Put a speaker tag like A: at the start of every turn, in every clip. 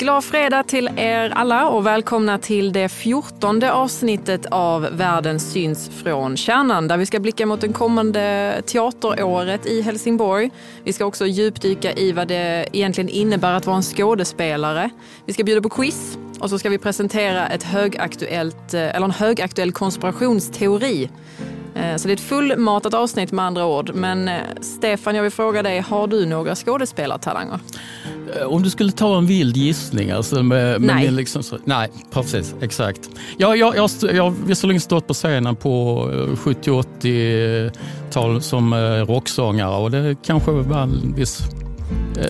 A: Glad fredag till er alla och välkomna till det fjortonde avsnittet av Världen syns från kärnan där vi ska blicka mot det kommande teateråret i Helsingborg. Vi ska också djupdyka i vad det egentligen innebär att vara en skådespelare. Vi ska bjuda på quiz och så ska vi presentera ett högaktuellt, eh, eller en högaktuell konspirationsteori. Eh, så det är ett fullmatat avsnitt med andra ord. Men eh, Stefan, jag vill fråga dig, har du några skådespelartalanger?
B: Eh, om du skulle ta en vild gissning. Alltså med, med
A: nej.
B: Liksom nej, precis. Exakt. Jag, jag, jag, jag har visserligen stått på scenen på 70-80-tal som rocksångare och det kanske var en viss...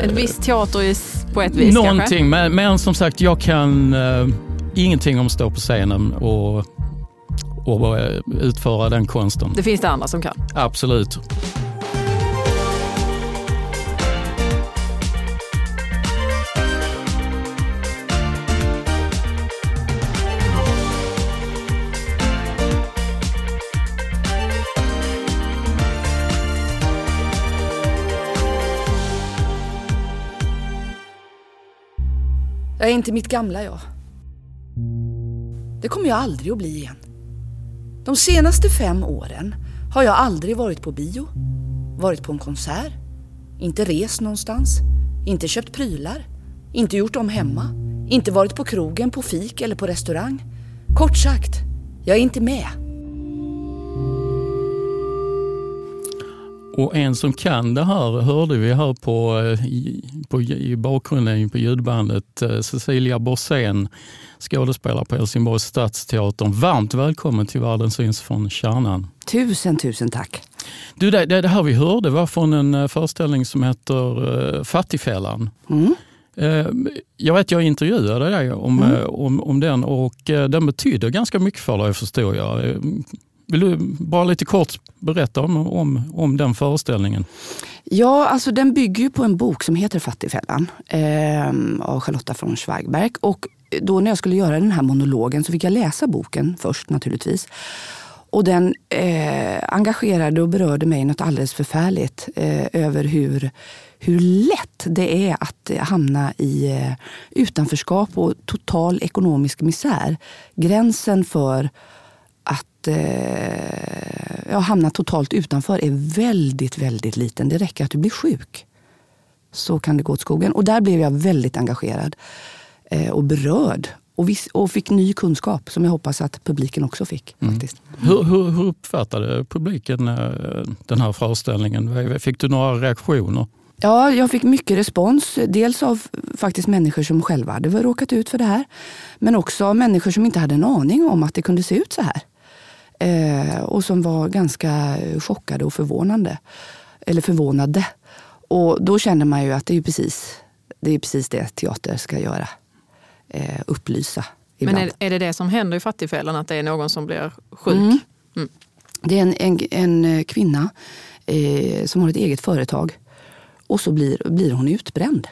A: En viss teater på ett vis
B: Någonting,
A: kanske?
B: men, men som sagt jag kan uh, ingenting om att stå på scenen och och utföra den konsten.
A: Det finns det andra som kan?
B: Absolut.
C: Jag är inte mitt gamla jag. Det kommer jag aldrig att bli igen. De senaste fem åren har jag aldrig varit på bio, varit på en konsert, inte rest någonstans, inte köpt prylar, inte gjort om hemma, inte varit på krogen, på fik eller på restaurang. Kort sagt, jag är inte med.
B: Och en som kan det här hörde vi här på, eh, i, på, i bakgrunden på ljudbandet. Eh, Cecilia Borsén, skådespelare på Helsingborgs stadsteatern. Varmt välkommen till Världen syns från kärnan.
C: Tusen, tusen tack.
B: Du, det, det här vi hörde var från en eh, föreställning som heter Fattigfällan.
C: Mm.
B: Jag vet, jag intervjuade dig om, mm. om, om den och den betyder ganska mycket för dig förstår jag. Vill du bara lite kort berätta om, om, om den föreställningen?
C: Ja, alltså den bygger ju på en bok som heter Fattigfällan eh, av Charlotta von Zweigbergk. Och då när jag skulle göra den här monologen så fick jag läsa boken först naturligtvis. Och den eh, engagerade och berörde mig något alldeles förfärligt eh, över hur, hur lätt det är att eh, hamna i eh, utanförskap och total ekonomisk misär. Gränsen för att eh, ja, hamna totalt utanför är väldigt, väldigt liten. Det räcker att du blir sjuk. Så kan det gå åt skogen. Och där blev jag väldigt engagerad eh, och berörd. Och, vis, och fick ny kunskap som jag hoppas att publiken också fick.
B: Mm.
C: faktiskt.
B: Hur, hur, hur uppfattade publiken eh, den här föreställningen? Fick du några reaktioner?
C: Ja, jag fick mycket respons. Dels av faktiskt människor som själva hade råkat ut för det här. Men också av människor som inte hade en aning om att det kunde se ut så här. Eh, och som var ganska chockade och förvånande. Eller förvånade. Och då känner man ju att det är precis det, är precis det teater ska göra. Eh, upplysa.
A: Ibland. Men är, är, det det som händer i Fattigfällan, att det är någon som blir sjuk? Mm.
C: Mm. Det är en, en, en kvinna eh, som har ett eget företag och så blir, blir hon utbränd.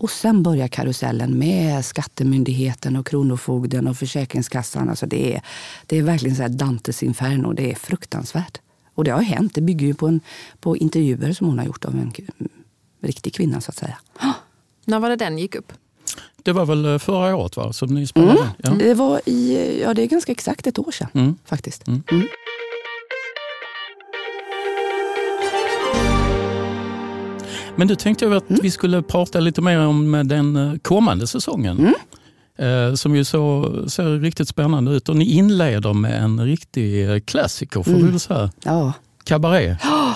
C: Och sen börjar karusellen med Skattemyndigheten och Kronofogden och Försäkringskassan. Alltså det, är, det är verkligen så Dantes inferno. Det är fruktansvärt. Och det har hänt. Det bygger ju på, en, på intervjuer som hon har gjort av en riktig kvinna så att säga.
A: När var det den gick upp?
B: Det var väl eh, förra året va? som ni spelade? Mm.
C: Ja. Det, var i, ja, det är ganska exakt ett år sedan mm. faktiskt. Mm.
B: Men du tänkte jag att mm. vi skulle prata lite mer om den eh, kommande säsongen. Mm. Eh, som ju så, ser riktigt spännande ut. Och ni inleder med en riktig eh, klassiker får mm. vi säga.
C: Ja.
B: Cabaret.
C: Oh,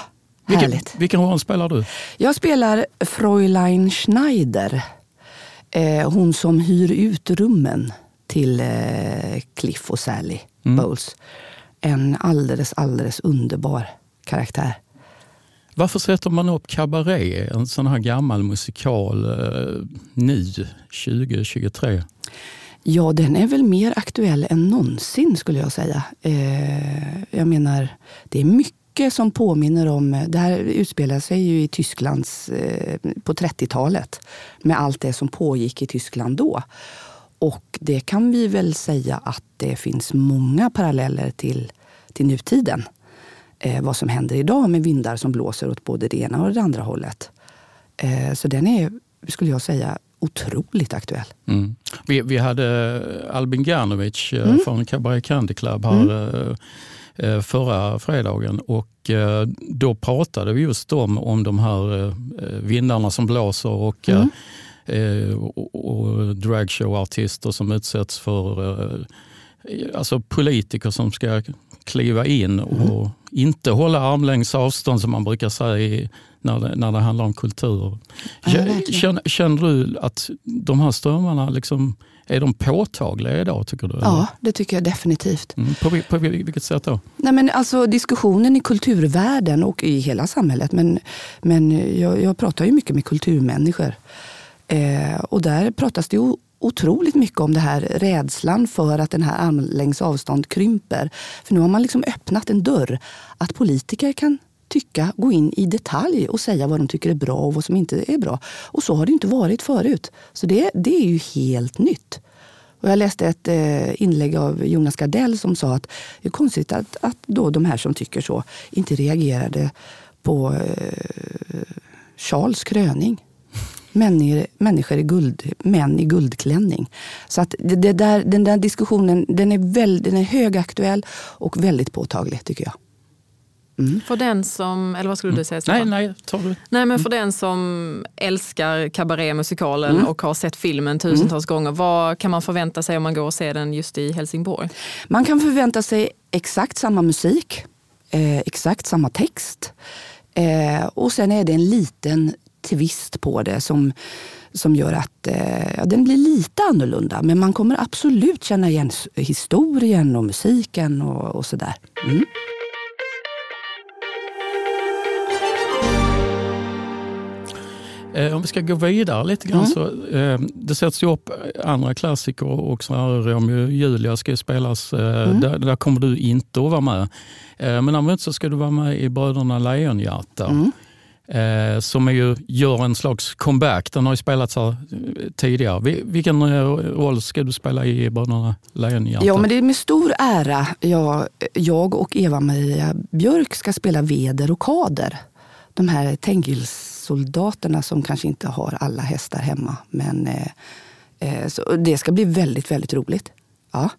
B: vilken, vilken roll spelar du?
C: Jag spelar Fräulein Schneider. Eh, hon som hyr ut rummen till eh, Cliff och Sally mm. Bowles. En alldeles, alldeles underbar karaktär.
B: Varför sätter man upp Cabaret, en sån här gammal musikal, eh, nu 2023?
C: Ja, den är väl mer aktuell än någonsin skulle jag säga. Eh, jag menar, det är mycket mycket som påminner om... Eh, det här utspelar sig ju i Tysklands, eh, på 30-talet med allt det som pågick i Tyskland då. Och det kan vi väl säga att det finns många paralleller till, till nutiden. Eh, vad som händer idag med vindar som blåser åt både det ena och det andra hållet. Eh, så den är, skulle jag säga, otroligt aktuell.
B: Mm. Vi, vi hade Albin Gernovic eh, mm. från Cabaret Candy Club här mm. Eh, förra fredagen och eh, då pratade vi just om, om de här vindarna som blåser och mm och, och dragshowartister som utsätts för alltså politiker som ska kliva in och mm. inte hålla armlängds avstånd som man brukar säga när det, när det handlar om kultur. känner, känner, du att de här strömmarna liksom, är de påtagliga idag? tycker du?
C: Ja, det tycker jag definitivt.
B: Mm, på, på vilket sätt då?
C: Nej, men alltså, diskussionen i kulturvärlden och i hela samhället. Men, men jag, jag pratar ju mycket med kulturmänniskor. Eh, och där pratas det otroligt mycket om det här rädslan för att den här armlängds avstånd krymper. För nu har man liksom öppnat en dörr att politiker kan tycka, gå in i detalj och säga vad de tycker är bra och vad som inte är bra. Och så har det inte varit förut. Så det, det är ju helt nytt. Och jag läste ett eh, inlägg av Jonas Gardell som sa att det är konstigt att, att då de här som tycker så inte reagerade på eh, Charles kröning. Människor, människor i guld, män i guldklänning. Så att det, där, den där diskussionen den är, väl, den är högaktuell och väldigt påtaglig tycker jag.
A: Mm. För den som, eller vad skulle du säga?
B: Nej, nej, tar du.
A: Nej, men för mm. den som älskar kabarémusikalen mm. och har sett filmen tusentals mm. gånger, vad kan man förvänta sig om man går och ser den just i Helsingborg?
C: Man kan förvänta sig exakt samma musik, eh, exakt samma text. Eh, och sen är det en liten twist på det som, som gör att eh, den blir lite annorlunda. Men man kommer absolut känna igen historien och musiken och, och sådär. Mm.
B: Eh, om vi ska gå vidare lite grann mm. så eh, det sätts ju upp andra klassiker också. Romeo och Julia ska ju spelas. Eh, mm. där, där, kommer du inte att vara med. Eh, men däremot så ska du vara med i Bröderna Lejonhjärta. Mm. Eh, som är ju, gör en slags comeback. Den har ju spelats här eh, tidigare. Vilken eh, roll ska du spela i Bröderna Lejonhjärta?
C: Ja, men det är med stor ära jag, jag och Eva-Maria Björk ska spela Veder och Kader. De här Tengils soldaterna som kanske inte har alla hästar hemma. Men eh, eh så det ska bli väldigt, väldigt roligt. Ja.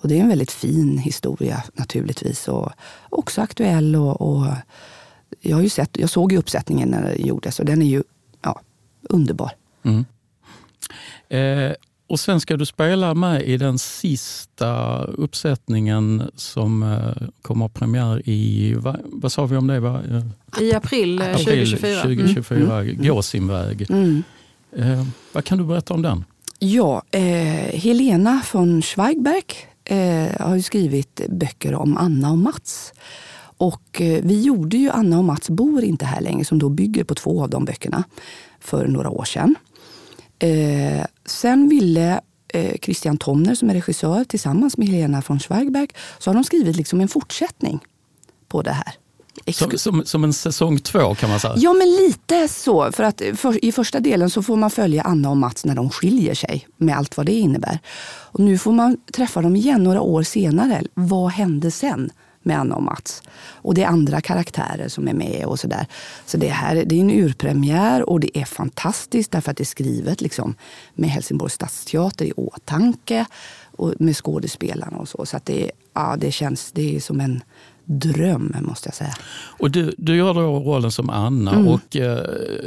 C: Och det är en väldigt fin historia naturligtvis. Och också aktuell. Och, och jag, har ju sett, jag såg ju uppsättningen när den gjordes och den är ju ja, underbar. Mm.
B: Eh, och sen ska du spela med i den sista uppsättningen som uh, kommer premiär i, vad, vad sa vi om det? Va?
A: I april, april 2024.
B: 2024, mm. Gå sin väg. Mm. Uh, vad kan du berätta om den?
C: Ja, eh, Helena von Schweigberg eh, har skrivit böcker om Anna och Mats. Och eh, vi gjorde ju Anna och Mats bor inte här längre, som då bygger på två av de böckerna, för några år sedan. Eh, sen ville eh, Christian Tomner som är regissör tillsammans med Helena von Schweigberg så har de skrivit liksom en fortsättning på det här.
B: Som, som, som, en säsong två kan man säga?
C: Ja, men lite så. För att för, I första delen så får man följa Anna och Mats när de skiljer sig med allt vad det innebär. Och nu får man träffa dem igen några år senare. Vad hände sen? Med Anna och Mats. Och det är andra karaktärer som är med och sådär. Så det, här, det är en urpremiär och det är fantastiskt därför att det är skrivet liksom, med Helsingborgs stadsteater i åtanke och med skådespelarna och så. Så att det, ja, det känns det är som en dröm måste jag säga.
B: Och du, du gör då rollen som Anna mm. och eh,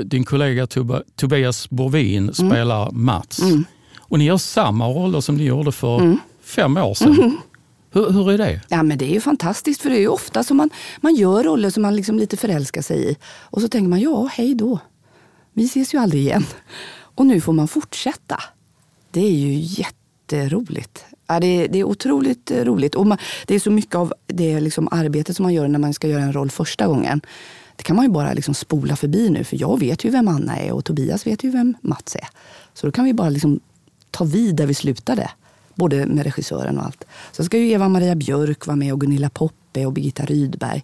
B: din kollega Tob Tobias Borvin mm. spelar Mats. Mm. Och ni gör samma roller som ni gjorde för mm. fem år sedan. Hur, hur, är det?
C: Ja, men det är ju fantastiskt för det är ju ofta som man, man gör roller som man liksom lite förälskar sig i. Och så tänker man, ja, hej då. Vi ses ju aldrig igen. Och nu får man fortsätta. Det är ju jätteroligt. Ja, det, är, det är otroligt eh, roligt. Och man, det är så mycket av det liksom arbetet som man gör när man ska göra en roll första gången. Det kan man ju bara liksom spola förbi nu, för jag vet ju vem Anna är och Tobias vet ju vem Mats är. Så då kan vi bara liksom ta vid där vi slutade. Både med regissören och allt. Så ska ju Eva-Maria Björk vara med och Gunilla Poppe och Birgitta Rydberg.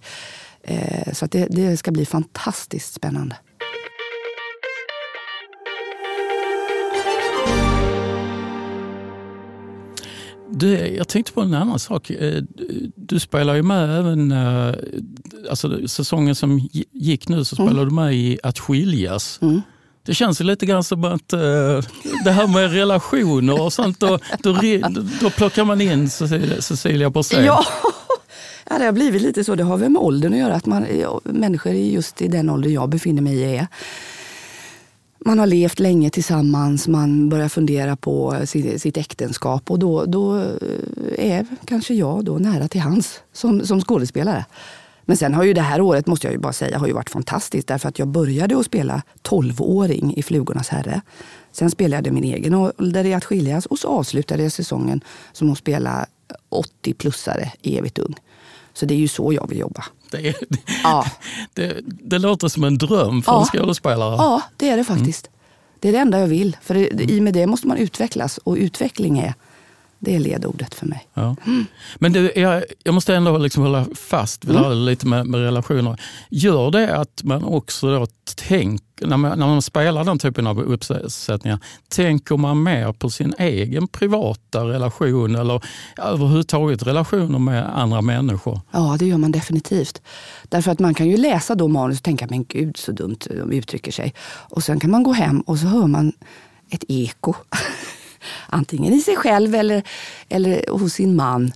C: Eh, så att det, det ska bli fantastiskt spännande.
B: Du, jag tänkte på en annan sak. Eh, du spelar ju med även, eh, alltså säsongen som gick nu så spelar mm. du med i Att skiljas. Mm. Det känns lite grann som att uh, det här med relationer och sånt, då, då, då plockar man in Cecilia Borssén.
C: Ja. ja, det har blivit lite så. Det har väl med åldern att göra. Att man, människor just i den ålder jag befinner mig i är man har levt länge tillsammans, man börjar fundera på sitt, sitt äktenskap och då, då eh, är kanske jag då nära till hans som, som skådespelare. Men sen har ju det här året, måste jag ju bara säga, har ju varit fantastiskt därför att jag började att spela 12-åring i Flugornas herre. Sen spelade jag min egen ålder i Att skiljas och så avslutade jag säsongen som att spela 80-plussare evigt ung. Så det är ju så jag vill jobba.
B: Det, det, ja. det, det låter som en dröm för ja. en skådespelare.
C: Ja, det är det faktiskt. Mm. Det är det enda jag vill. För det, i och med det måste man utvecklas och utveckling är det är ledordet för mig.
B: Ja. Men det, jag, jag, måste ändå liksom hålla fast vid mm. lite med, med, relationer. Gör det att man också då tänk, när, man, när man spelar den typen av uppsättningar, tänker man mer på sin egen privata relation eller överhuvudtaget relationer med andra människor?
C: Ja, det gör man definitivt. Därför att man kan ju läsa då manus och tänka, men gud så dumt de uttrycker sig. Och sen kan man gå hem och så hör man ett eko antingen i sig själv eller, eller hos sin man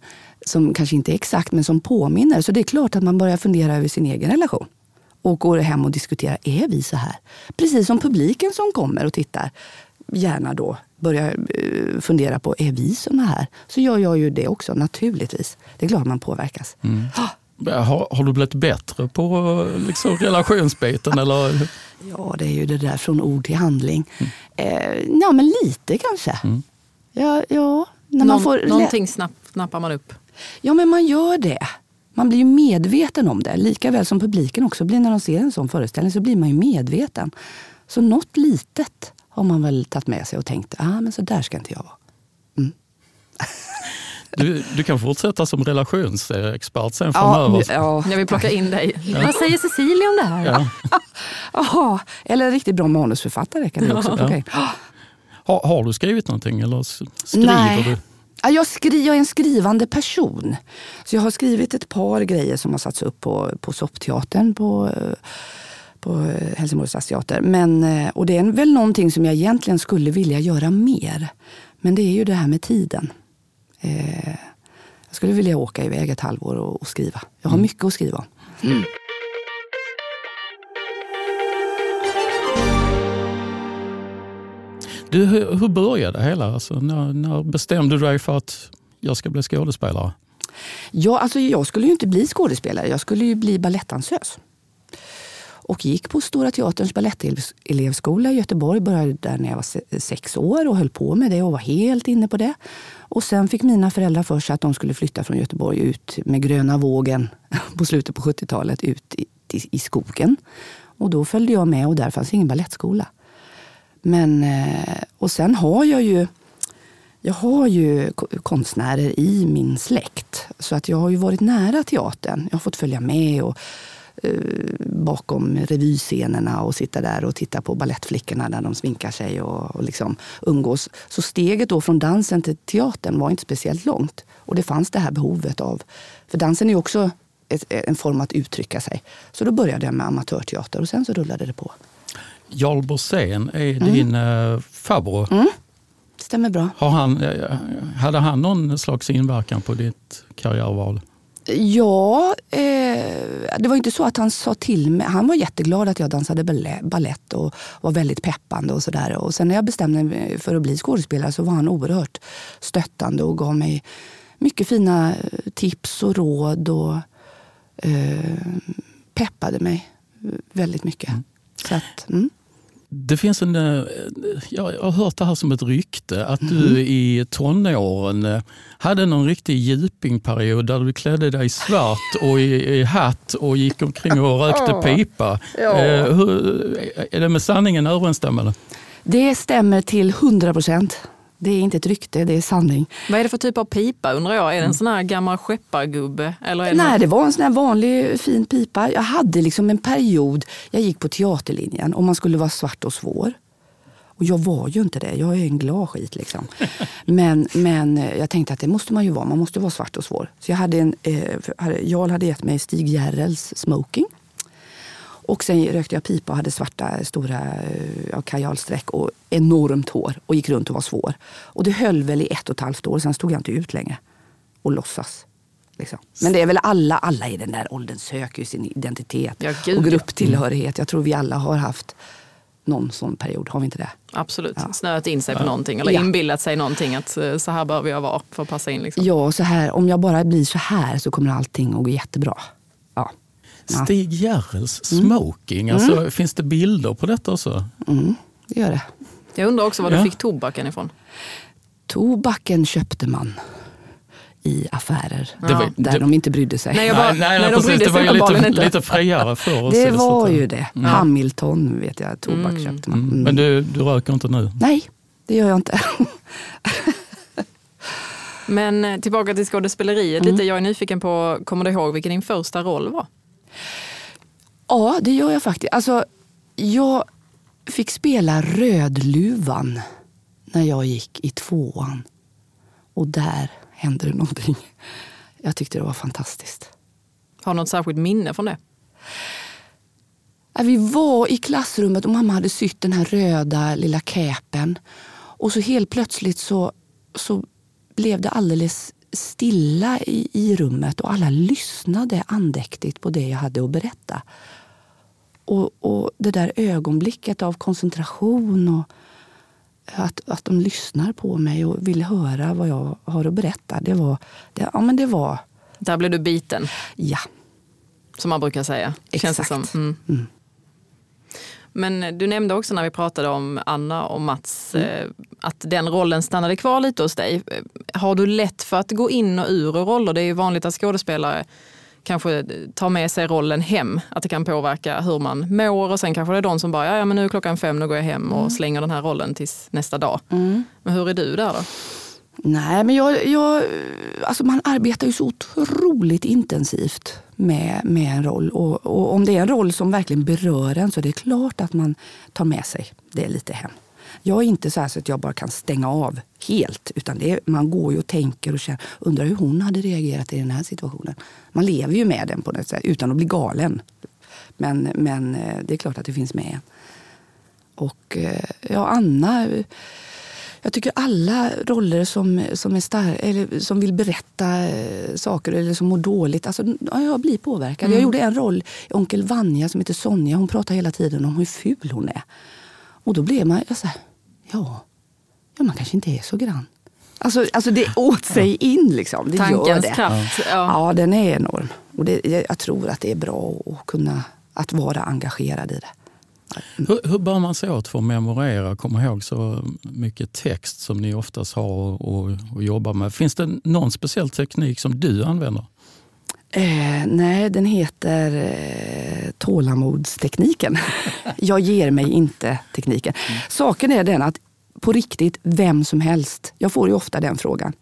C: som kanske inte är exakt men som påminner. Så det är klart att man börjar fundera över sin egen relation och går hem och diskuterar, är vi så här? Precis som publiken som kommer och tittar gärna då börjar eh, fundera på, är vi såna här? Så gör jag ju det också naturligtvis. Det är klart man påverkas. Mm.
B: Har, har, du blivit bättre på liksom, relationsbiten? eller?
C: Ja, det är ju det där från ord till handling. Mm. Eh, ja, men lite kanske. Mm. Ja, ja,
A: när man får någonting snapp, snappar man upp?
C: Ja, men man gör det. Man blir ju medveten om det. Lika väl som publiken också blir när de ser en sån föreställning så blir man ju medveten. Så något litet har man väl tagit med sig och tänkt, ah, men så där ska inte jag vara. Mm.
B: Du, du, kan fortsätta som relationsexpert sen framöver.
A: Ja, ja. Jag vill plocka in dig. Ja. Vad säger Cecilia om det här? Ja.
C: Aha, eller en riktigt bra manusförfattare kan du också plocka in.
B: Har, har, du skrivit någonting eller skriver
C: Nej.
B: du?
C: Jag, skri, jag är en skrivande person. Så jag har skrivit ett par grejer som har satts upp på, på Soppteatern på, på Helsingborgs Stadsteater. Men, eh, och det är väl någonting som jag egentligen skulle vilja göra mer. Men det är ju det här med tiden. Eh, jag skulle vilja åka iväg ett halvår och, och skriva. Jag har mm. mycket att skriva om. Mm.
B: Du, hur, hur började det hela? Alltså, när, när bestämde du dig för att jag ska bli skådespelare?
C: Ja, alltså jag skulle ju inte bli skådespelare. Jag skulle ju bli balettdansös. Och gick på Stora Teaterns balettelevskola i Göteborg. Började där när jag var sex år och höll på med det och var helt inne på det. Och sen fick mina föräldrar för sig att de skulle flytta från Göteborg ut med gröna vågen på slutet på 70-talet ut i, i, i skogen. Och då följde jag med och där fanns ingen balettskola. Men, eh, och sen har jag ju jag har ju konstnärer i min släkt. Så att jag har ju varit nära teatern. Jag har fått följa med och, bakom revyscenerna och sitta där och titta på ballettflickorna när de sminkar sig och, och liksom umgås. Så steget då från dansen till teatern var inte speciellt långt. Och det fanns det här behovet av... För dansen är ju också ett, en form att uttrycka sig. Så då började jag med amatörteater och sen så rullade det på.
B: Jarl Borssén är mm. din uh, farbror. Mm.
C: Stämmer bra.
B: Har han, eh, hade han någon slags inverkan på ditt karriärval?
C: Ja, eh, det var inte så att han sa till mig. Han var jätteglad att jag dansade ballett och var väldigt peppande och sådär. Och sen när jag bestämde mig för att bli skådespelare så var han oerhört stöttande och gav mig mycket fina tips och råd och eh, peppade mig väldigt mycket. Mm. Så att, mm.
B: Det finns en, eh, jag har hört det här som ett rykte, att du mm. i tonåren eh, hade någon riktig djupingperiod där du klädde dig i svart och i, i hatt och gick omkring och rökte pipa. Ja. Eh, hur, är det med sanningen överensstämmande?
C: Det stämmer till 100 procent. Det är inte ett rykte, det är sanning.
A: Vad är det för typ av pipa undrar jag? Är det en sån här gammal skeppargubbe? Eller är det
C: Nej,
A: något-
C: det var en sån här vanlig fin pipa. Jag hade liksom en period, jag gick på teaterlinjen och man skulle vara svart och svår. Och jag var ju inte det, jag är en glad skit liksom. Men, men eh, jag tänkte att det måste man ju vara, man måste vara svart och svår. Så jag hade en, eh, Jarl hade gett mig Stig Järrels smoking. Och sen rökte jag pipa och hade svarta stora eh, ja, kajalsträck och enormt hår och gick runt och var svår. Och det höll väl i ett och ett halvt år, sen stod jag inte ut längre. Och låtsas. Liksom. Men det är väl alla, alla i den där åldern söker ju sin identitet
A: Ja, gud,
C: och
A: ja.
C: grupptillhörighet. Jag tror vi alla har haft någon sån period, har vi inte det?
A: Absolut,
C: Ja.
A: snöat in sig på någonting eller
C: Ja.
A: inbillat sig någonting att eh, så här behöver jag vara för att passa in. Liksom.
C: Ja, så här, om jag bara blir så här så kommer allting att gå jättebra. Ja. Ja.
B: Stig Järrels smoking, alltså, finns det bilder på detta också?
C: Mm, det gör det.
A: Jag undrar också var
B: Ja.
A: du fick tobaken ifrån.
C: Tobaken köpte man i affärer
B: var-
C: där
B: det-
C: de inte brydde sig.
A: Nej, jag bara-
B: nej, nej,
A: nej, de
B: precis,
A: brydde
B: det var ju lite, lite friare förr. att
C: det var ju det. Hamilton vet jag, tobak köpte man.
B: Mm.
C: Mm.
B: Men du, du röker inte nu?
C: Nej, det gör jag inte.
A: Men eh, tillbaka till skådespeleriet lite. Jag är nyfiken på, kommer du ihåg vilken din första roll var?
C: Ja, det gör jag faktiskt. Alltså, jag fick spela Rödluvan när jag gick i tvåan. Och där hände det någonting. Jag tyckte det var fantastiskt.
A: Har du något särskilt minne från det?
C: Vi var i klassrummet och mamma hade sytt den här röda lilla käpen. Och så helt plötsligt så, så blev det alldeles stilla i, i rummet och alla lyssnade andäktigt på det jag hade att berätta. Och, och det där ögonblicket av koncentration och att, att de lyssnar på mig och vill höra vad jag har att berätta. Det var, det, ja, men det var,
A: Där blev du biten,
C: ja.
A: som man brukar säga. Känns det
C: Exakt.
A: som. Mm. Men du nämnde också när vi pratade om Anna och Mats eh, att den rollen stannade kvar lite hos dig. Har du lätt för att gå in och ur roller? Det är ju vanligt att skådespelare kanske tar med sig rollen hem. Att det kan påverka hur man mår och sen kanske det är de som bara, "Ja, men nu är klockan fem, nu går jag hem och slänger den här rollen tills nästa dag. Men hur är du där då?
C: Nej, men jag, jag, alltså man arbetar ju så otroligt intensivt med, med en roll. Och, och om det är en roll som verkligen berör en så är det klart att man tar med sig det lite hem. Jag är inte så, här så att jag bara kan stänga av helt. Utan det är, man går ju och tänker och känner, undrar hur hon hade reagerat i den här situationen. Man lever ju med den på något sätt utan att bli galen. Men, men eh, det är klart att det finns med. Och eh, ja, Anna... Jag tycker alla roller som, som, är star- eller som vill berätta eh, saker eller som mår dåligt, alltså, ja, jag blir påverkad. Jag gjorde en roll i Onkel Vanja som heter Sonja. Hon pratar hela tiden om hur ful hon är. Och då blev man så här, ja, ja, man kanske inte är så grann. Alltså, alltså det åt sig in liksom. Det gör
A: Tankens
C: det.
A: kraft. Ja.
C: Ja, den är enorm. Och det, jag tror att det är bra att kunna att vara engagerad i det.
B: Hur, hur bör man sig åt för att memorera, och komma ihåg så mycket text som ni oftast har och, och, jobbar med? Finns det någon speciell teknik som du använder?
C: Eh, nej, den heter eh, tålamodstekniken. jag ger mig inte tekniken. Saken är den att på riktigt, vem som helst. Jag får ju ofta den frågan.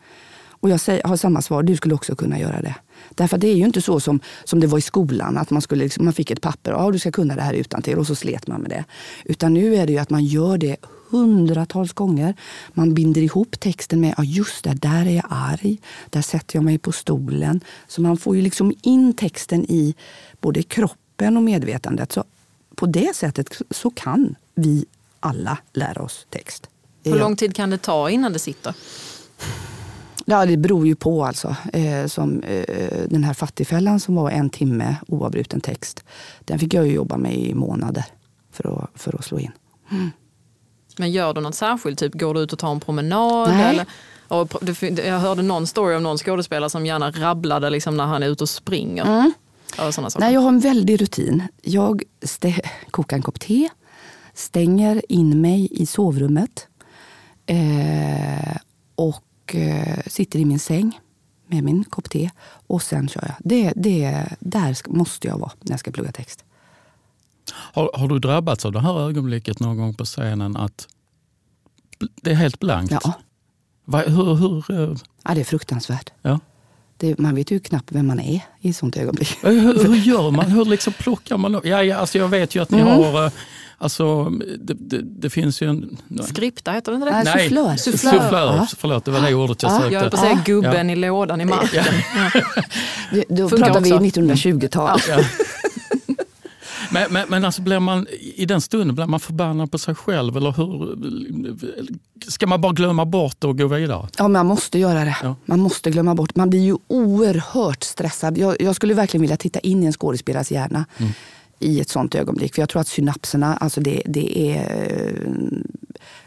C: Och jag säger, har samma svar, du skulle också kunna göra det. Därför det är ju inte så som, som det var i skolan, att man, skulle, liksom, man fick ett papper, ja du ska kunna det här utan till och så slet man med det. Utan nu är det ju att man gör det hundratals gånger. Man binder ihop texten med, ja just det, där är jag arg, där sätter jag mig på stolen. Så man får ju liksom in texten i både kroppen och medvetandet. Så på det sättet så kan vi alla lära oss text.
A: Hur lång tid kan det ta innan det sitter?
C: Ja, det beror ju på. alltså. Eh, som, eh, den här fattigfällan som var en timme oavbruten text. Den fick jag ju jobba med i månader för att, för att slå in.
A: Men gör du något särskilt? Typ går du ut och tar en promenad?
C: Nej.
A: Eller? Och jag hörde någon story om någon skådespelare som gärna rabblade liksom när han är ute och springer. Såna saker.
C: Nej, jag har en väldig rutin. Jag kokar en kopp te, stänger in mig i sovrummet eh, och eh, sitter i min säng med min kopp te. Och sen kör jag. Det, det, där ska, måste jag vara när jag ska plugga text.
B: Har, har du drabbats av det här ögonblicket någon gång på scenen att det är helt blankt?
C: Ja.
B: Va, hur, hur, eh,
C: Ja, det är fruktansvärt.
B: ja.
C: Det, man vet ju knappt vem man är i ett sånt ögonblick.
B: Eh, Hur, hur gör man? Hur liksom plockar man? upp- Ja, ja, alltså jag vet ju att ni
C: Mm.
B: har... Alltså, det, det, det finns ju en...
A: Skripta, heter det inte det?
C: Nej,
B: Nej,
C: sufflör.
A: Sufflör.
B: Sufflör.
C: Ja.
B: Förlåt, det var det ordet jag
C: Ja.
B: sökte.
A: Jag höll på att säga gubben i lådan i marken.
C: Det- Då
A: Funkar
C: pratar vi
A: också.
C: 1920-tal.
B: Ja. Men, men, men alltså blir man, i den stunden blir man förbannad på sig själv eller hur? Ska man bara glömma bort det och gå vidare?
C: Ja, man måste göra det.
B: Ja.
C: Man måste glömma bort. Man blir ju oerhört stressad. Jag, jag skulle verkligen vilja titta in i en skådespelares hjärna i ett sånt ögonblick. För jag tror att synapserna, alltså det, det är...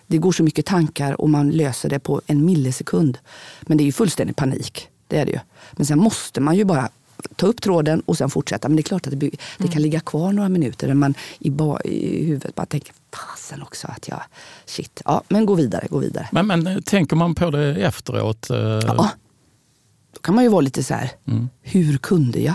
C: Det går så mycket tankar och man löser det på en millisekund. Men det är ju fullständig panik. Det är det ju. Men sen måste man ju bara ta upp tråden och sen fortsätta. Men det är klart att det, det kan ligga kvar några minuter där man i, ba, i huvudet bara tänker fasen också att jag... Shit. Ja, men gå vidare, gå vidare.
B: Men, men eh, tänker man på det efteråt? eh,
C: Ja. Då kan man ju vara lite så här, hur kunde jag?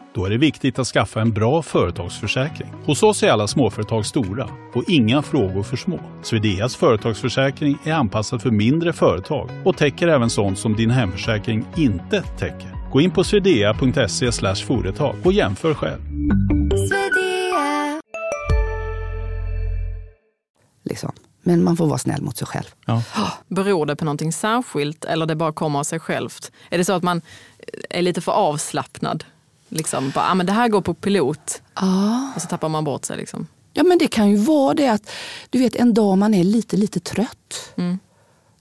D: Då är det viktigt att skaffa en bra företagsförsäkring. Hos oss är alla småföretag stora och inga frågor för små. Swedeas företagsförsäkring är anpassad för mindre företag och täcker även sånt som din hemförsäkring inte täcker. Gå in på swedea.se företag och jämför själv.
C: Liksom. Men man får vara snäll mot sig själv.
B: Ja.
A: Beror det på någonting särskilt eller det bara kommer av sig självt? Är det så att man är lite för avslappnad? Liksom, bara, ah, men det här går på pilot
C: Ja.
A: och så tappar man bort sig. Liksom.
C: ja, men det kan ju vara det att du vet en dag man är lite, lite trött.
A: Mm.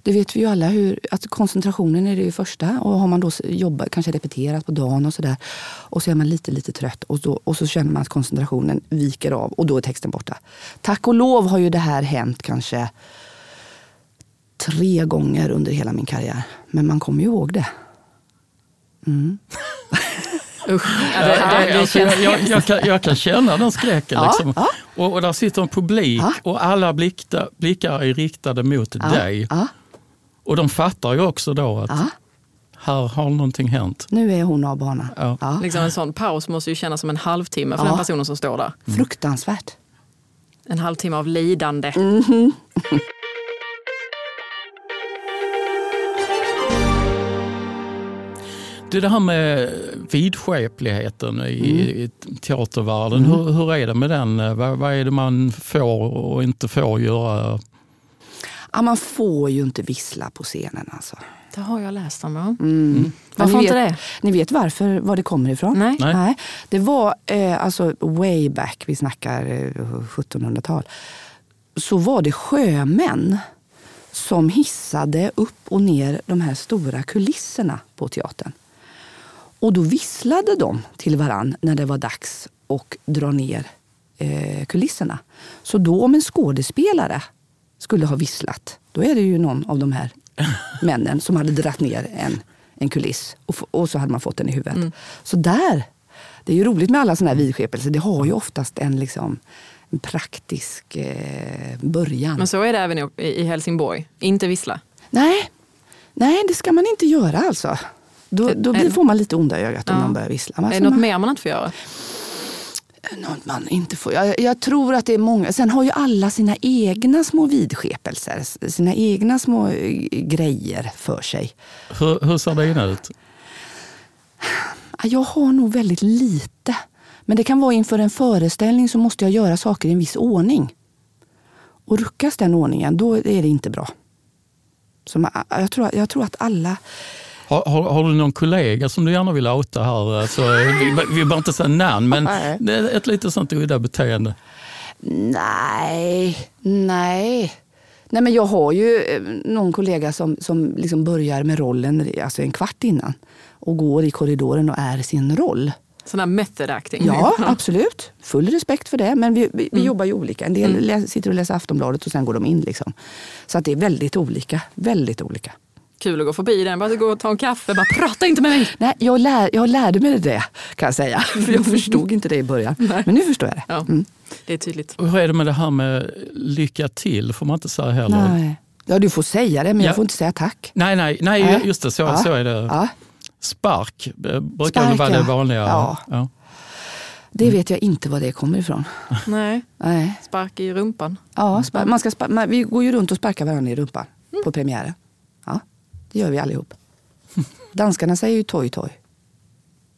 C: Det vet vi ju alla, hur, att koncentrationen är det första. Och har man då jobbat, kanske repeterat på dagen och sådär. Och så är man lite, lite trött och, då, och så känner man att koncentrationen viker av och då är texten borta. Tack och lov har ju det här hänt kanske tre gånger under hela min karriär. Men man kommer ju ihåg det.
A: Usch, ja, det, det, det känns
B: jag, jag, jag, kan, jag kan känna den skräcken.
C: Ja,
B: liksom.
C: ja.
B: Och, och där sitter en publik
C: Ja.
B: och alla blickar, blickar är riktade mot
C: Ja,
B: dig.
C: ja,
B: Och de fattar ju också då att
C: ja.
B: här har någonting hänt.
C: Nu är hon av banan.
B: Ja.
C: Ja.
A: liksom en sån paus måste ju kännas som en halvtimme för
C: Ja.
A: den personen som står där.
C: Fruktansvärt.
A: En halvtimme av lidande.
B: Det, det här med vidskepligheten i,
C: Mm.
B: i teatervärlden, hur, hur är det med den? Vad, vad är det man får och inte får göra?
C: Ja, man får ju inte vissla på scenen alltså.
A: Det har jag läst om. Ja.
C: Mm.
A: Varför
C: ni
A: inte
C: vet,
A: det?
C: Ni vet varför, var det kommer ifrån?
A: Nej.
B: Nej.
C: Det var eh, alltså way back, vi snackar eh, 1700-tal. Så var det sjömän som hissade upp och ner de här stora kulisserna på teatern. Och då visslade de till varann när det var dags att dra ner eh, kulisserna. Så då om en skådespelare skulle ha visslat, då är det ju någon av de här männen som hade dratt ner en, en kuliss och, och så hade man fått den i huvudet. Så där, det är ju roligt med alla sådana här vidskepelser. Det har ju oftast en, liksom, en praktisk eh, början.
A: Men så är det även i, i Helsingborg. Inte vissla.
C: Nej, nej, det ska man inte göra alltså. Då, då blir,
A: Är-
C: får man lite onda i ögat om
A: Ja.
C: man börjar vissla.
A: är
C: Alltså,
A: det något
C: man,
A: mer man inte får göra?
C: något man inte får. Jag, jag tror att det är många. Sen har ju alla sina egna små vidskepelser. Sina egna små eh, grejer för sig.
B: Hur, hur ser dina ut?
C: Ja, Jag har nog väldigt lite. Men det kan vara inför en föreställning så måste jag göra saker i en viss ordning. Och ruckas den ordningen, då är det inte bra. Så man, jag, tror, jag tror att alla...
B: Har, har, har du någon kollega som du gärna vill outa här? Alltså, vi, vi behöver inte säga namn, men
C: Nej.
B: det är ett lite sånt udda beteende.
C: Nej, nej. Nej men jag har ju eh, någon kollega som, som liksom börjar med rollen alltså en kvart innan. Och går i korridoren och är sin roll.
A: Sån här method acting.
C: Ja, absolut. Full respekt för det. Men vi, vi, vi jobbar ju olika. En del lä- sitter och läser Aftonbladet och sen går de in. Liksom. Så att det är väldigt olika. Väldigt olika.
A: Kul att gå förbi den, bara gå och ta en kaffe, bara prata inte med mig.
C: Nej, jag, lär, jag lärde mig det kan jag säga. För jag förstod inte det i början. Men nu förstår jag det.
A: Ja,
C: Mm.
A: Det är tydligt.
B: Och hur är det med det här med lycka till? får man inte säga heller.
C: Nej. Ja, du får säga det, men
B: Ja.
C: jag får inte säga tack.
B: Nej, nej, nej,
C: Nej.
B: just det. Så,
C: Ja.
B: så är det.
C: Ja,
B: Spark eh, brukar
C: Spark,
B: vara det vanliga.
C: Ja.
B: Ja.
C: det vet jag inte var det kommer ifrån.
A: Nej,
C: Nej.
A: spark i rumpan.
C: Ja, spa- man ska spa- man, vi går ju runt och sparkar varandra i rumpan på premiären. Ja, det gör vi allihop. Danskarna säger ju toj toj.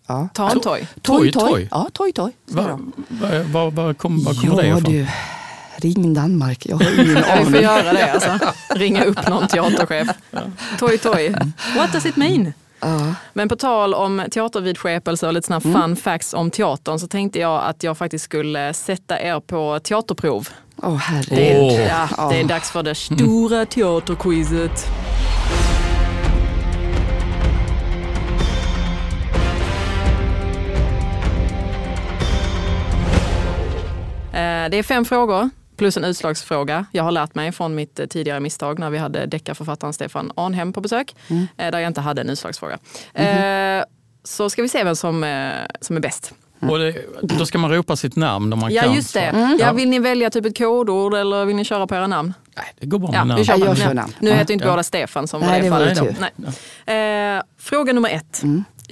C: Ja.
A: Ta en toj.
B: Toj, toj?
C: Ja, toj toj.
B: Var, var, var, var kom, var kommer det
C: Ja
B: ifrån?
C: du, ring Danmark. Jag har ingen
A: Ja, vi får
C: aning.
A: göra det alltså. Ringa upp någon teaterchef. Toj toj. What does it mean? Men på tal om teatervidskepelse och lite såna
C: Mm.
A: fun facts om teatern så tänkte jag att jag faktiskt skulle sätta er på teaterprov.
C: Åh
A: Det
C: herregud.
A: är,
B: Åh.
A: ja, det är dags för det stora teaterquizet. Det är fem frågor plus en utslagsfråga. Jag har lärt mig från mitt eh, tidigare misstag när vi hade deckarförfattaren Stefan Arnhem på besök,
C: Mm.
A: eh, där jag inte hade en utslagsfråga. Eh, Så ska vi se vem som, eh, som är bäst.
B: Och det, då ska man ropa sitt namn om man
A: Ja,
B: kan.
A: just det.
B: så.
A: Ja, vill ni välja typ ett kodord eller vill ni köra på era namn?
B: Nej, det går bra
A: Ja,
B: med namn.
A: vi kör
C: Ja, jag
A: namn.
C: kör namn.
A: Nu
C: Ja.
A: heter inte
B: Ja.
A: båda Stefan som var
C: Nej,
A: det
C: det var
A: fallet. Nej. Eh, fråga nummer ett.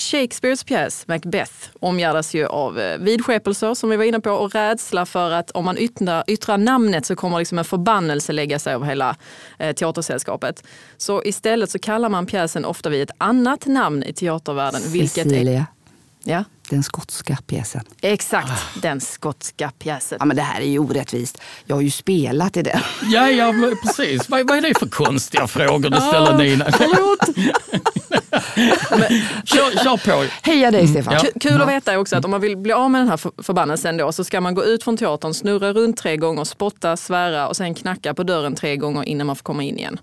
A: Shakespeares pjäs Macbeth omgärdas ju av eh, vidskepelser som vi var inne på och rädsla för att om man yttrar, yttrar namnet så kommer liksom en förbannelse lägga sig över hela eh, teatersällskapet. Så istället så kallar man pjäsen ofta vid ett annat namn i teatervärlden. Vilket är,
C: Cecilia,
A: ja,
C: den skotska pjäsen.
A: exakt, den skotska pjäsen.
C: Ja, men det här är ju orättvist. Jag har ju spelat i den.
B: Ja, ja, precis. Vad, vad är det för konstiga frågor du ställer Nina? kör, kör på.
C: Heja dig Stefan.
B: Ja.
A: Kul att veta är också att om man vill bli av med den här för- förbannelsen då så ska man gå ut från teatern, snurra runt tre gånger, spotta, svära och sen knacka på dörren tre gånger innan man får komma in igen.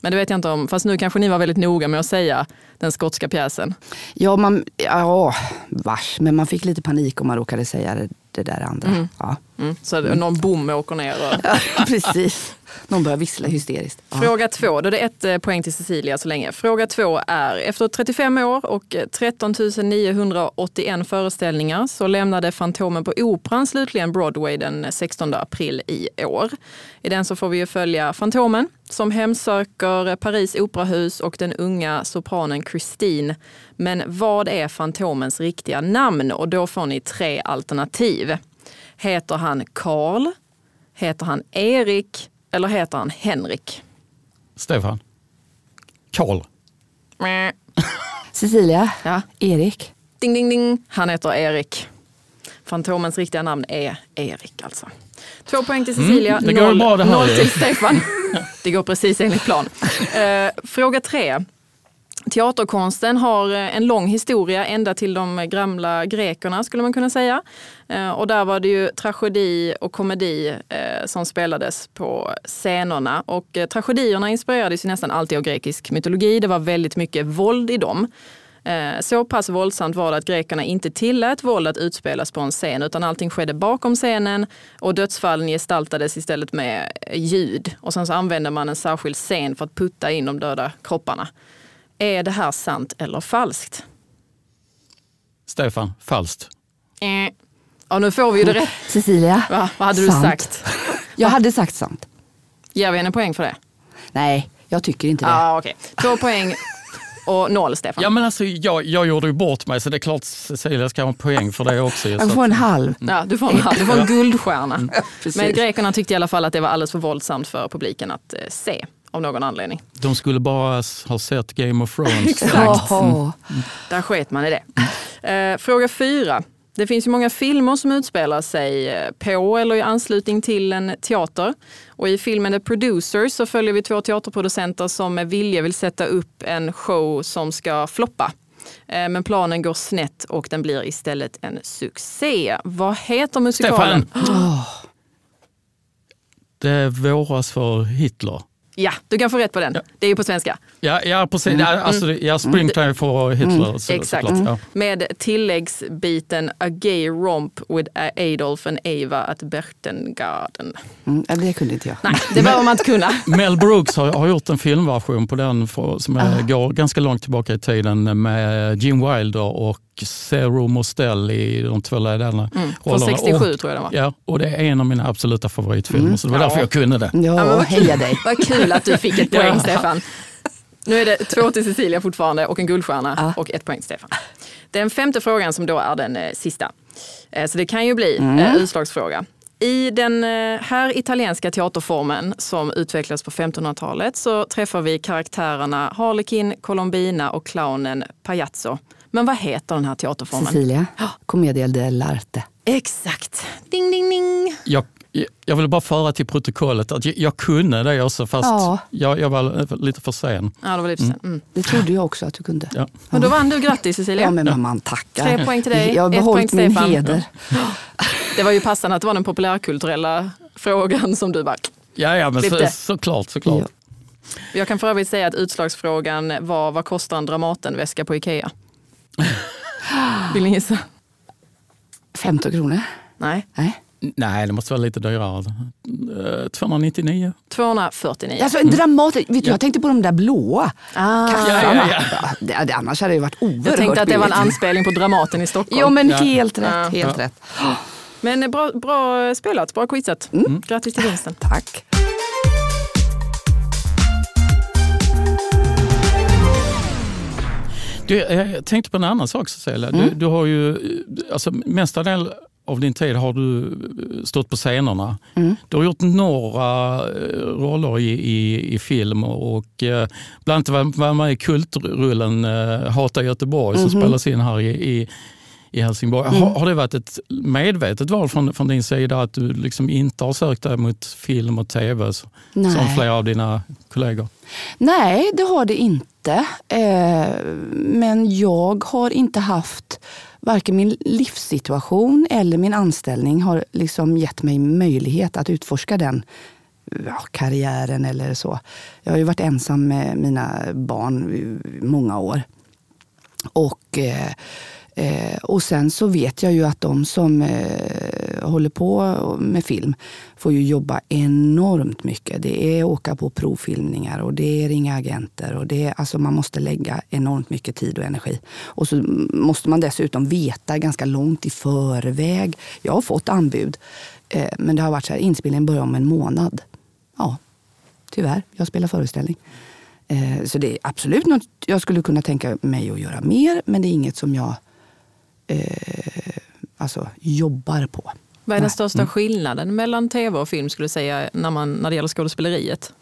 A: Men det vet jag inte om, fast nu kanske ni var väldigt noga med att säga den skotska pjäsen.
C: Ja, man, ja, vars, men man fick lite panik om man råkade säga det, det där andra. Ja.
A: Mm. Så mm. någon bom åker ner. Och...
C: Precis. Någon börjar vissla hysteriskt. Ja.
A: Fråga två, då är det ett eh, poäng till Cecilia så länge. Fråga två är, efter 35 år och eh, 13 981 föreställningar så lämnade Fantomen på Operan slutligen Broadway den 16 april i år. I den så får vi ju följa Fantomen som hemsöker Paris operahus och den unga sopranen Christine. Men vad är Fantomens riktiga namn? Och då får ni tre alternativ. Heter han Karl? Heter han Erik? Eller heter han Henrik?
B: Stefan. Karl.
C: Cecilia,
A: Ja.
C: Erik.
A: Ding, ding, ding. Han heter Erik. Fantomens riktiga namn är Erik alltså. Två poäng till Cecilia,
B: Mm, det går
A: noll,
B: bra det här
A: noll till Stefan. Det går precis enligt plan. Eh, fråga tre. Teaterkonsten har eh, en lång historia ända till de gamla grekerna skulle man kunna säga. Eh, och där var det ju tragedi och komedi eh, som spelades på scenerna. Och tragedierna inspirerades ju nästan alltid av grekisk mytologi. Det var väldigt mycket våld i dem. Så pass våldsamt var det att grekerna inte tillät våld att utspelas på en scen utan allting skedde bakom scenen och dödsfallen gestaltades istället med ljud. Och sen så använde man en särskild scen för att putta in de döda kropparna. Är det här sant eller falskt?
B: Stefan. Falskt.
A: Eh. Ja, nu får vi ju det rätt.
C: Cecilia,
A: Va? Vad hade du
C: Sant.
A: sagt?
C: jag hade sagt sant.
A: Ger vi henne poäng för det?
C: Nej, jag tycker inte det.
A: Ja, okej. Två poäng och noll, Stefan.
B: Ja, men alltså, jag, jag gjorde ju bort mig så det är klart Cecilia ska ha en poäng för det också.
C: Jag får en halv.
A: Ja, du får en, du får en guldstjärna.
C: Precis.
A: Men grekerna tyckte i alla fall att det var alldeles för våldsamt för publiken att eh, se av någon anledning.
B: De skulle bara ha sett Game of Thrones.
C: Jaha.
A: Där sket man i det. Eh, fråga fyra. Det finns ju många filmer som utspelar sig eh, på eller i anslutning till en teater. Och i filmen The Producers så följer vi två teaterproducenter som med vilja vill sätta upp en show som ska floppa. Eh, Men planen går snett och den blir istället en succé. Vad heter musikalen?
B: Stefan! Det våras för Hitler.
A: Ja, du kan få rätt på den.
B: Ja.
A: Det är ju på svenska.
B: Ja, ja precis. Ja, alltså, det- ja, Springtime för Hitler. så,
A: Exakt.
B: såklart, ja.
A: Med tilläggsbiten A gay romp with Adolf and Eva at Berchtesgaden.
C: Mm, ja, det kunde inte jag.
A: Nej, det behöver man inte kunna.
B: Mel Brooks har, har gjort en filmversion på den för, som
A: Ah.
B: är, går ganska långt tillbaka i tiden med Gene Wilder och Zero Mostel i de två ledande
A: Mm, från
B: rollerna.
A: 67
B: och,
A: tror jag det var.
B: Ja, och det är en av mina absoluta favoritfilmer, så det var
A: Ja.
B: därför jag kunde det.
C: Ja,
A: Ja, men vad
C: heja
A: kul.
C: dig.
A: Vad kul att du fick ett poäng
B: Ja.
A: Stefan. Nu är det två till Cecilia fortfarande och en guldstjärna
C: Ja.
A: och ett poäng Stefan. Den femte frågan som då är den eh, sista. Eh, så det kan ju bli eh, utslagsfråga. I den eh, här italienska teaterformen som utvecklades på 1500-talet så träffar vi karaktärerna Harlekin, Colombina och clownen Pagliazzo. Men vad heter den här teaterformen?
C: Cecilia, Commedia dell'arte.
A: Exakt. Ding, ding, ding.
B: Jag, jag vill bara föra till protokollet att jag, jag kunde det också fast
C: Ja.
B: jag, jag var lite för sen.
A: Ja, det var lite sen. Mm.
C: Det trodde jag också att du kunde.
B: Ja.
A: Men då vann du. Grattis Cecilia.
C: Ja, men mamman tackar.
A: Tre poäng till dig,
C: Jag har
A: ett
C: behållit
A: poäng
C: min
A: Stefan.
C: heder.
A: Det var ju passande att det var den populärkulturella frågan som du bara...
B: Ja, ja men så, såklart. såklart.
C: Ja.
A: Jag kan för övrigt säga att utslagsfrågan var vad kostar en Dramatenväska på Ikea? Vill ni gissa?
C: 15 kronor?
A: Nej,
C: Nej.
B: Nej, det måste vara lite dyrare. Eh, 299.
A: 249.
C: Alltså en dramatisk... Vet du, jag tänkte på de där blåa
A: Ah,
C: kassarna.
B: Ja,
C: Ja, det, det, annars hade det varit oerhört
A: jag tänkte att det var en anspelning på Dramaten i Stockholm.
C: Jo, men
B: Ja.
C: helt rätt.
A: Ja.
C: Helt
B: Ja.
C: rätt.
A: Men eh, bra, bra spelat, bra quizat.
C: Mm.
A: Grattis till vinsten.
C: Tack.
B: Du, eh, jag tänkte på en annan sak Cecilia. Du, du har ju, eh, alltså, mesta del av din tid har du stått på scenerna. Du har gjort några roller i, i, i film och eh, bland annat var, var med i kultrullen eh, Hata Göteborg som spelas in här i, i, i Helsingborg. Har, har det varit ett medvetet val från, från din sida att du liksom inte har sökt dig mot film och tv så- som flera av dina kollegor?
C: Nej, det har det inte. Eh, men jag har inte haft, varken min livssituation eller min anställning har liksom gett mig möjlighet att utforska den ja, karriären eller så. Jag har ju varit ensam med mina barn i många år. Och, eh, eh, och sen så vet jag ju att de som eh, håller på med film får ju jobba enormt mycket. Det är åka på provfilmningar och det är ringa agenter. Och det är, alltså man måste lägga enormt mycket tid och energi. Och så måste man dessutom veta ganska långt i förväg. Jag har fått anbud, eh, men det har varit så här, inspelningen börjar om en månad. Ja, tyvärr. Jag spelar föreställning. Eh, Så det är absolut något jag skulle kunna tänka mig att göra mer, men det är inget som jag eh, alltså, jobbar på.
A: Vad är den största skillnaden mellan tv och film skulle du säga när, man, när det gäller skådespeleriet?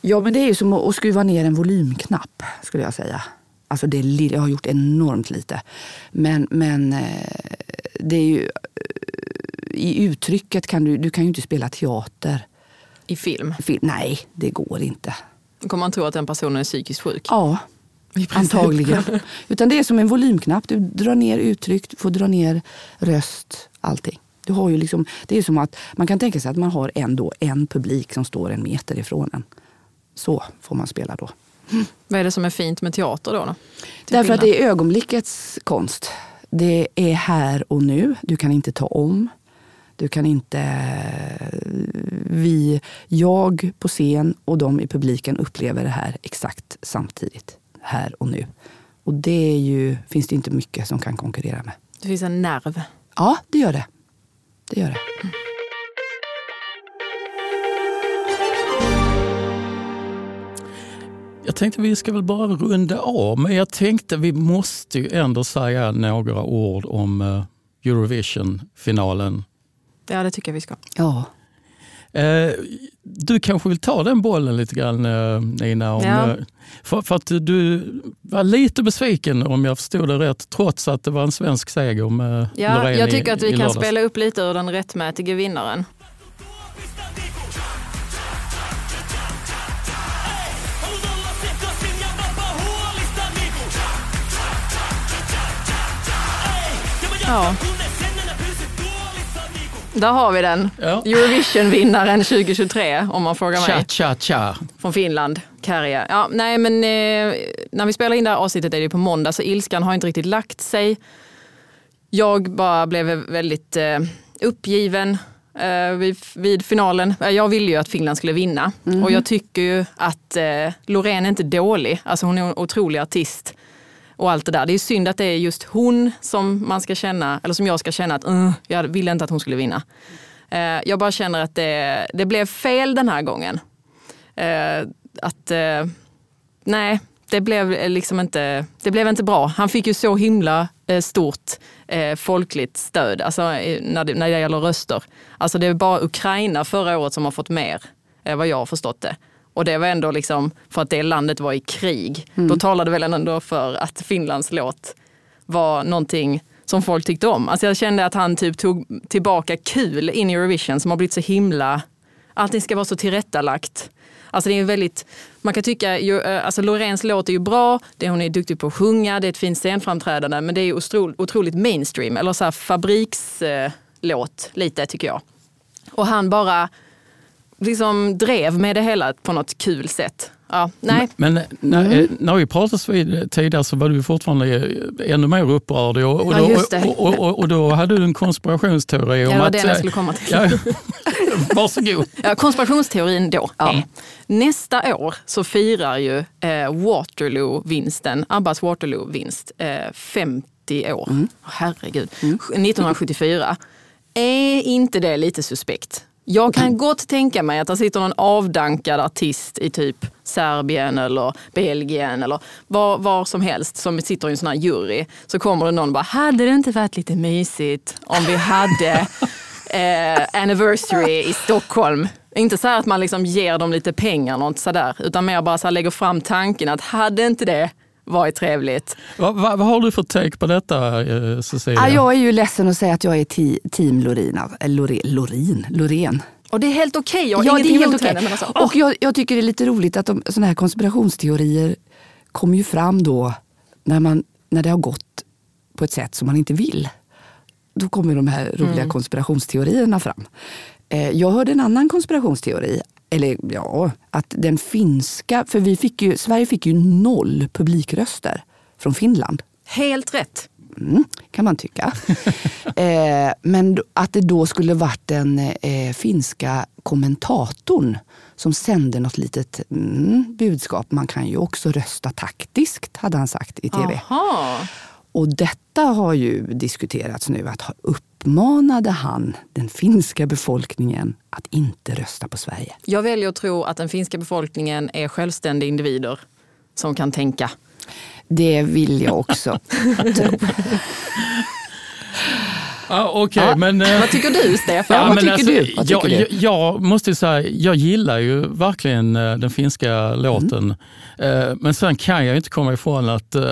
C: Ja, men det är ju som att skruva ner en volymknapp, skulle jag säga. Alltså det jag har gjort enormt lite. Men, men eh, det är ju... eh, I uttrycket kan du, du kan ju inte spela teater.
A: I film?
C: Film. Nej, det går inte.
A: Kommer man tro att den personen är psykiskt sjuk.
C: Ja. Antagligen. Utan det är som en volymknapp. Du drar ner uttryck, får dra ner röst, allting. Du har ju liksom, det är som att man kan tänka sig att man har en, då, en publik som står en meter ifrån en. Så får man spela då.
A: Vad är det som är fint med teater då? då?
C: Därför att det är ögonblickets konst. Det är här och nu. Du kan inte ta om. Du kan inte... Vi, jag på scen och de i publiken upplever det här exakt samtidigt. Här och nu. Och det är ju, finns det inte mycket som kan konkurrera med.
A: Det finns en nerv.
C: Ja, det gör det. Det gör det.
B: Jag tänkte vi ska väl bara runda av, men jag tänkte vi måste ju ändå säga några ord om eh, Eurovision-finalen.
A: Ja, det tycker jag vi ska.
C: Ja.
B: Eh, Du kanske vill ta den bollen lite grann eh, Nina? Om,
A: Ja.
B: eh, för, för att du var lite besviken om jag förstod det rätt, trots att det var en svensk seger med
A: Ja,
B: Loreen
A: jag
B: i-
A: tycker att vi
B: i
A: kan
B: lördags.
A: spela upp lite ur den rättmätige vinnaren. Ja. Där har vi den.
B: Ja.
A: Eurovision-vinnaren 2023 om man frågar mig.
B: Cha, cha, cha.
A: Från Finland, Kärja. Ja, nej men eh, när vi spelar in det här avsnittet är det på måndag så ilskan har inte riktigt lagt sig. Jag bara blev väldigt eh, uppgiven eh, vid, vid finalen. Eh, Jag ville ju att Finland skulle vinna och jag tycker ju att eh, Loreen är inte dålig. Alltså hon är en otrolig artist och allt det där. Det är synd att det är just hon som man ska känna, eller som jag ska känna att uh, jag ville inte att hon skulle vinna. Uh, jag bara känner att det, det blev fel den här gången. Uh, att eh, nej, det blev liksom inte, det blev inte bra. Han fick ju så himla stort folkligt stöd alltså, när, det, när det gäller röster. Alltså det är bara Ukraina förra året som har fått mer, vad jag har förstått det. Och det var ändå liksom för att det landet var i krig. Då talade väl ändå för att Finlands låt var någonting som folk tyckte om. Alltså jag kände att han typ tog tillbaka kul in i Eurovision som har blivit så himla, allting ska vara så tillrättalagt. Alltså det är väldigt, man kan tycka, eh, alltså Loreens låt är ju bra, det hon är duktig på att sjunga, det är ett fint scenframträdande, men det är otroligt mainstream, eller så fabrikslåt lite tycker jag. Och han bara liksom drev med det hela på något kul sätt. Ja, nej.
B: Men när, när vi pratades vid tidigare så var du fortfarande ännu mer upprörd och, och,
A: Ja,
B: då,
A: just det.
B: och, och, och, och då hade du en konspirationsteori om
A: det var det jag
B: eh,
A: skulle komma till.
B: Ja, varsågod.
A: Ja, konspirationsteorin då är, nästa år så firar ju eh, Waterloo-vinsten, Abbas Waterloo-vinst, eh, 50 år. Herregud. 1974. Är inte det lite suspekt? Jag kan gott tänka mig att det sitter någon avdankad artist i typ Serbien eller Belgien eller var, var som helst som sitter i en sån här jury. Så kommer det någon och bara, hade det inte varit lite mysigt om vi hade eh, anniversary i Stockholm? Inte så här att man liksom ger dem lite pengar något sådär, utan mer bara så lägger fram tanken att hade inte det varit trevligt?
B: Vad, vad, vad har du för take på detta eh, Cecilia?
C: Ja, jag är ju ledsen att säga att jag är ti, team Lorina, Lore, Lorin, Loreen.
A: Och det är helt okej, jag har
C: Ja, det är
A: ingenting
C: helt
A: emot henne. Men alltså,
C: Och jag, jag tycker det är lite roligt att de, såna här konspirationsteorier kommer ju fram då när, man, när det har gått på ett sätt som man inte vill. Då kommer de här roliga konspirationsteorierna fram. Eh, jag hörde en annan konspirationsteori. Eller ja, att den finska... För vi fick ju, Sverige fick ju noll publikröster från Finland.
A: helt rätt.
C: Mm, kan man tycka. eh, men att det då skulle varit den eh, finska kommentatorn som sände något litet mm, budskap. Man kan ju också rösta taktiskt, hade han sagt i tv.
A: Aha.
C: Och detta har ju diskuterats nu. att ha- Uppmanade han den finska befolkningen att inte rösta på Sverige?
A: Jag väljer att tro att den finska befolkningen är självständiga individer som kan tänka.
C: Det vill jag också tro.
B: Ja, Okej,
C: Ja.
B: men... eh,
A: Vad tycker du Stefan?
C: Ja, vad tycker du? Vad
B: jag,
C: tycker du?
B: Jag, jag måste ju säga, jag gillar ju verkligen eh, den finska låten. Eh, Men sen kan jag inte komma ifrån att uh,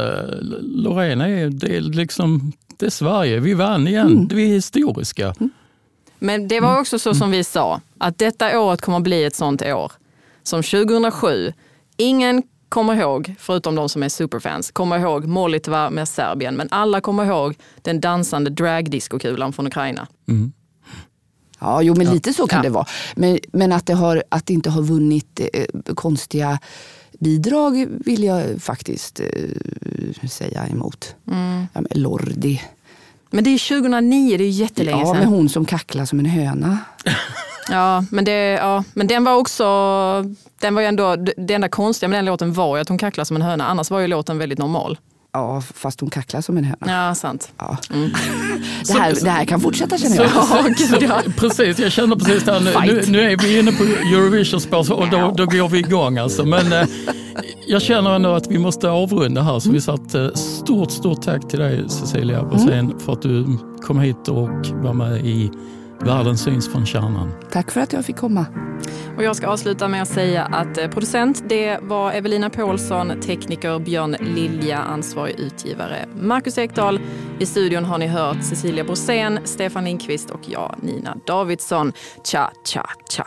B: Lorena är, det är liksom, det är Sverige. Vi vann igen. Vi är historiska.
A: Men det var också så som vi sa, att detta året kommer att bli ett sånt år. Som 2007. Ingen kommer ihåg, förutom de som är superfans, kommer ihåg Molitva med Serbien. Men alla kommer ihåg den dansande dragdiskokulan från Ukraina.
C: Ja, jo, men lite så kan
A: Ja.
C: det vara. Men, men att, det har, att det inte har vunnit eh, konstiga bidrag vill jag faktiskt eh, säga emot.
A: Mm.
C: Ja, men Lordi.
A: Men det är 2009, det är jättelänge
C: Ja,
A: sedan.
C: med hon som kacklar som en höna.
A: Ja, men, det, ja, men den var också, den var ju ändå, det enda konstiga med den låten var ju att hon kacklar som en höna. Annars var ju låten väldigt normal.
C: Ja, fast hon kacklar som en höna.
A: Ja, sant.
C: Ja. Det, här, det här kan fortsätta känner
B: Så,
C: jag.
B: så, så, precis, jag känner precis det. här. Nu, nu, nu är vi inne på Eurovision-spår och då, då går vi igång. Alltså. Men eh, jag känner ändå att vi måste avrunda här. Så vi satt eh, stort, stort tack till dig Cecilia Rosén för att du kom hit och var med i Världen syns från kärnan.
C: Tack för att jag fick komma.
A: Och jag ska avsluta med att säga att eh, producent det var Evelina Paulsson, tekniker Björn Lilja, ansvarig utgivare Marcus Ekdahl. I studion har ni hört Cecilia Brosén, Stefan Lindqvist och jag, Nina Davidsson. Cha, cha, cha.